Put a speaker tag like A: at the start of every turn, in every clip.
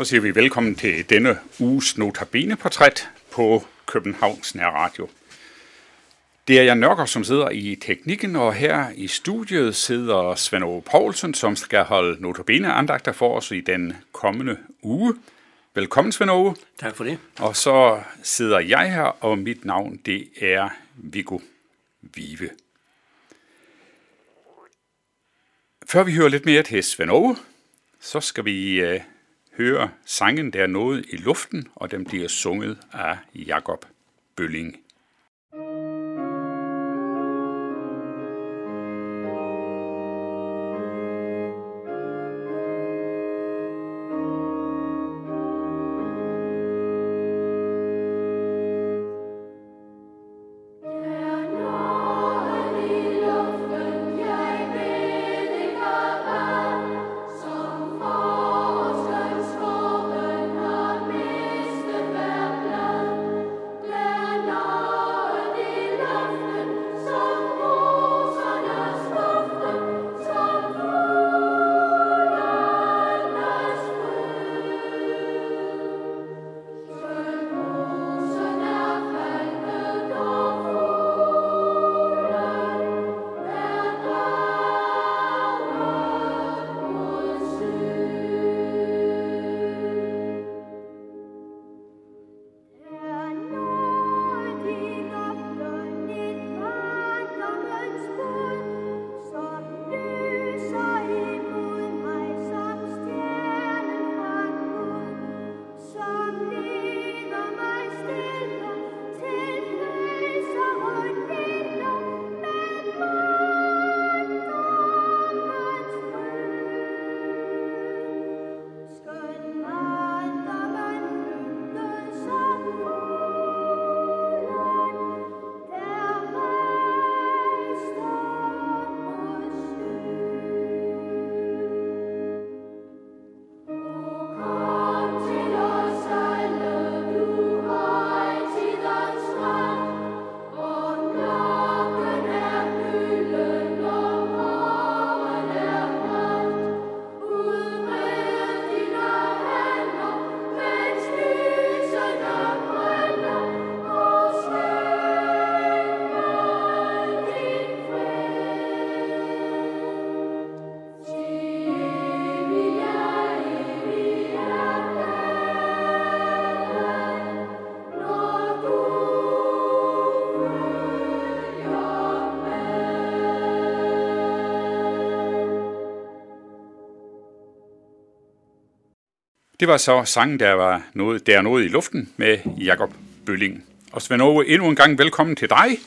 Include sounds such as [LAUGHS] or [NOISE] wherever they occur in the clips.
A: Så siger vi velkommen til denne uges Notabene-portræt på Københavns Nærradio. Det er Jan Nørker, som sidder i teknikken, og her i studiet sidder Svend Ove Poulsen, som skal holde Notabene-andagter for os i den kommende uge. Velkommen, Svend Ove.
B: Tak for det.
A: Og så sidder jeg her, og mit navn det er Viggo Vive. Før vi hører lidt mere til Svend Ove, så skal vi øh, høre sangen, der er noget i luften, og den bliver sunget af Jakob Bølling. Det var så sangen, der var noget, der er noget i luften med Jakob Bølling. Og Svend Ove, endnu en gang velkommen til dig.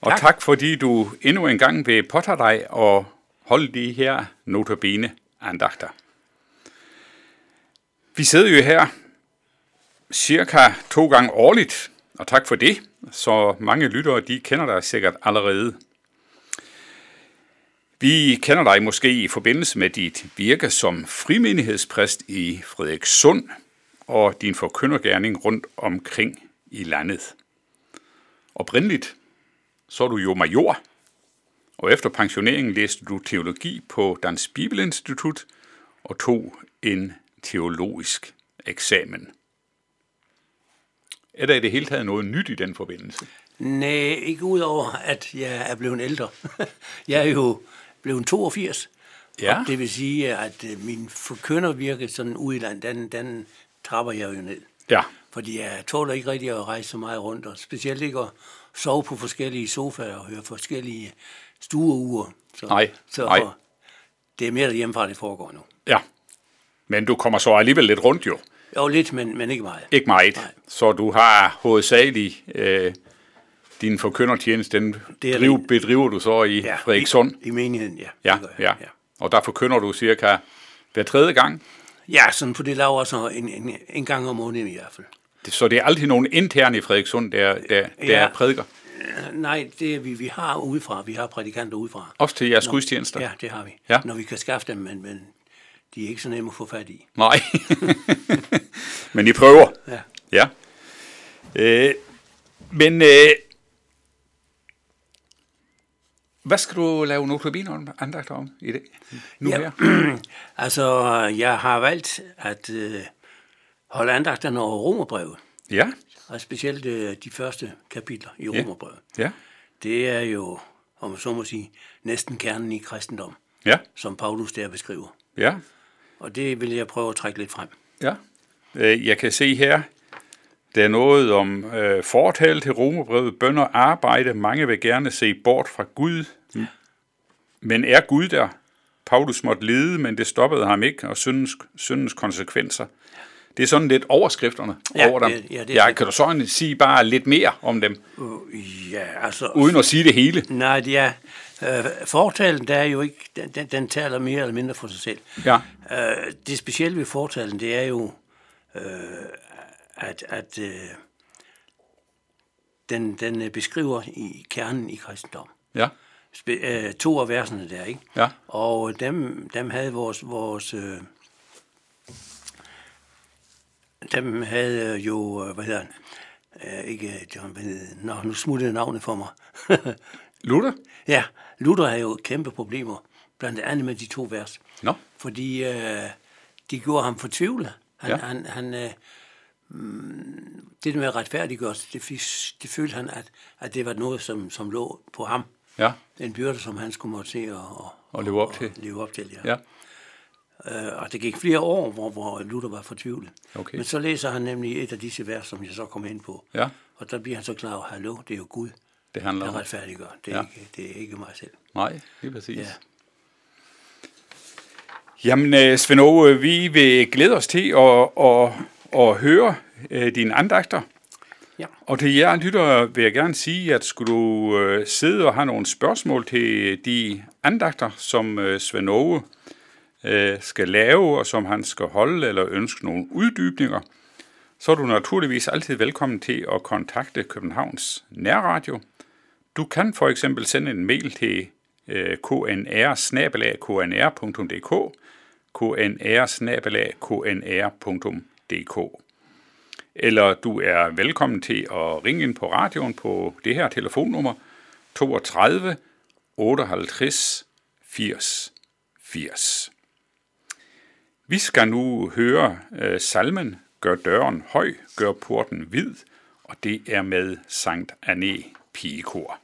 A: Og tak. tak fordi du endnu en gang vil påtage dig og holde de her notabene andagter. Vi sidder jo her cirka to gange årligt, og tak for det. Så mange lyttere, de kender dig sikkert allerede. Vi kender dig måske i forbindelse med dit virke som frimenighedspræst i Frederikssund og din forkyndergærning rundt omkring i landet. Oprindeligt så er du jo major, og efter pensioneringen læste du teologi på Dansk Bibelinstitut og tog en teologisk eksamen. Er der i det hele taget noget nyt i den forbindelse?
B: Nej, ikke udover, at jeg er blevet ældre. [LAUGHS] jeg er jo blevet 82. Ja. Og det vil sige, at øh, min forkyndervirke sådan ude i land, den, den trapper jeg jo ned.
A: Ja.
B: Fordi jeg tåler ikke rigtig at rejse så meget rundt, og specielt ikke at sove på forskellige sofaer og høre forskellige stueuger.
A: Så, nej,
B: så
A: nej.
B: det er mere hjemmefra, det foregår nu.
A: Ja, men du kommer så alligevel lidt rundt jo.
B: Jo, lidt, men, men ikke meget.
A: Ikke meget. Nej. Så du har hovedsageligt øh, din forkyndertjeneste, den det driv, det. bedriver du så i ja, Frederikssund?
B: I, i menigheden, ja.
A: Ja, ja. ja. Og der forkynder du cirka hver tredje gang?
B: Ja, sådan på det laver så en, en, en gang om måneden i hvert fald.
A: Så det er altid nogen interne i Frederikssund, der, der, der ja. prædiker?
B: Nej, det er vi, vi har udefra. Vi har prædikanter udefra.
A: Også til jeres gudstjenester?
B: Ja, det har vi.
A: Ja.
B: Når vi kan skaffe dem, men, men de er ikke så nemme at få fat i.
A: Nej, [LAUGHS] men I prøver?
B: Ja.
A: ja. Øh, men øh, hvad skal du lave notabiner andagter om i det? Nu
B: ja, her? [CLEARS THROAT] altså, jeg har valgt at øh, holde andagterne over romerbrevet.
A: Ja.
B: Og specielt øh, de første kapitler i romerbrevet.
A: Ja.
B: Det er jo, om man så må sige, næsten kernen i kristendom,
A: Ja.
B: som Paulus der beskriver.
A: Ja.
B: Og det vil jeg prøve at trække lidt frem.
A: Ja. Øh, Jeg kan se her, der er noget om øh, fortal til romerbrevet, bønder arbejde. Mange vil gerne se bort fra Gud. Men er Gud der? Paulus måtte lide, men det stoppede ham ikke, og syndens, syndens konsekvenser. Det er sådan lidt overskrifterne
B: Ja,
A: over dem.
B: det- ja, det er
A: ja, kan du så sige bare lidt mere om dem,
B: Uh, ja, altså...
A: uden at sige det hele?
B: Nej, det er... Øh, fortalen, der er jo ikke... Den, den, den taler mere eller mindre for sig selv.
A: Ja.
B: Øh, det specielle ved fortalen, det er jo, øh, at, at øh, den, den øh, beskriver i kernen i kristendom.
A: Ja.
B: Spe, øh, to af versene der, ikke?
A: Ja.
B: Og dem, dem havde vores, vores øh, dem havde jo, øh, hvad hedder han, øh, ikke John, hvad hedder, Nå, nu smuttede navnet for mig. [LAUGHS]
A: Luther?
B: ja, Luther havde jo kæmpe problemer, blandt andet med de to vers.
A: Nå.
B: Fordi øh, de gjorde ham fortvivlet. Han,
A: Ja.
B: han, han, øh, det der med retfærdiggørelse, det, fik, det følte han, at, at det var noget, som, som lå på ham.
A: Ja.
B: En byrde, som han skulle måtte se at, og,
A: Og leve op til.
B: leve op til ja.
A: Ja.
B: Øh, og det gik flere år, hvor, hvor Luther var fortvivlet.
A: Okay.
B: Men så læser han nemlig et af disse vers, som jeg så kommer ind på.
A: Ja.
B: Og der bliver han så klar over, hallo, det er jo Gud,
A: Det handler
B: der retfærdiggør. Det er,
A: Ja.
B: ikke, det er ikke mig selv.
A: Nej, det er præcis.
B: Ja.
A: Jamen, øh, Svend vi vil glæde os til at, at, at høre øh, dine andagter.
B: Ja.
A: Og til jer lyttere vil jeg gerne sige, at skulle du øh, sidde og have nogle spørgsmål til de andagter, som øh, Svend Åge øh, skal lave, og som han skal holde, eller ønske nogle uddybninger, så er du naturligvis altid velkommen til at kontakte Københavns Nærradio. Du kan for eksempel sende en mail til øh, knr knr.dk dk. Eller du er velkommen til at ringe ind på radioen på det her telefonnummer 32 58 80 80. Vi skal nu høre øh, salmen Gør døren høj, gør porten hvid, og det er med Sankt Anne Pigekor.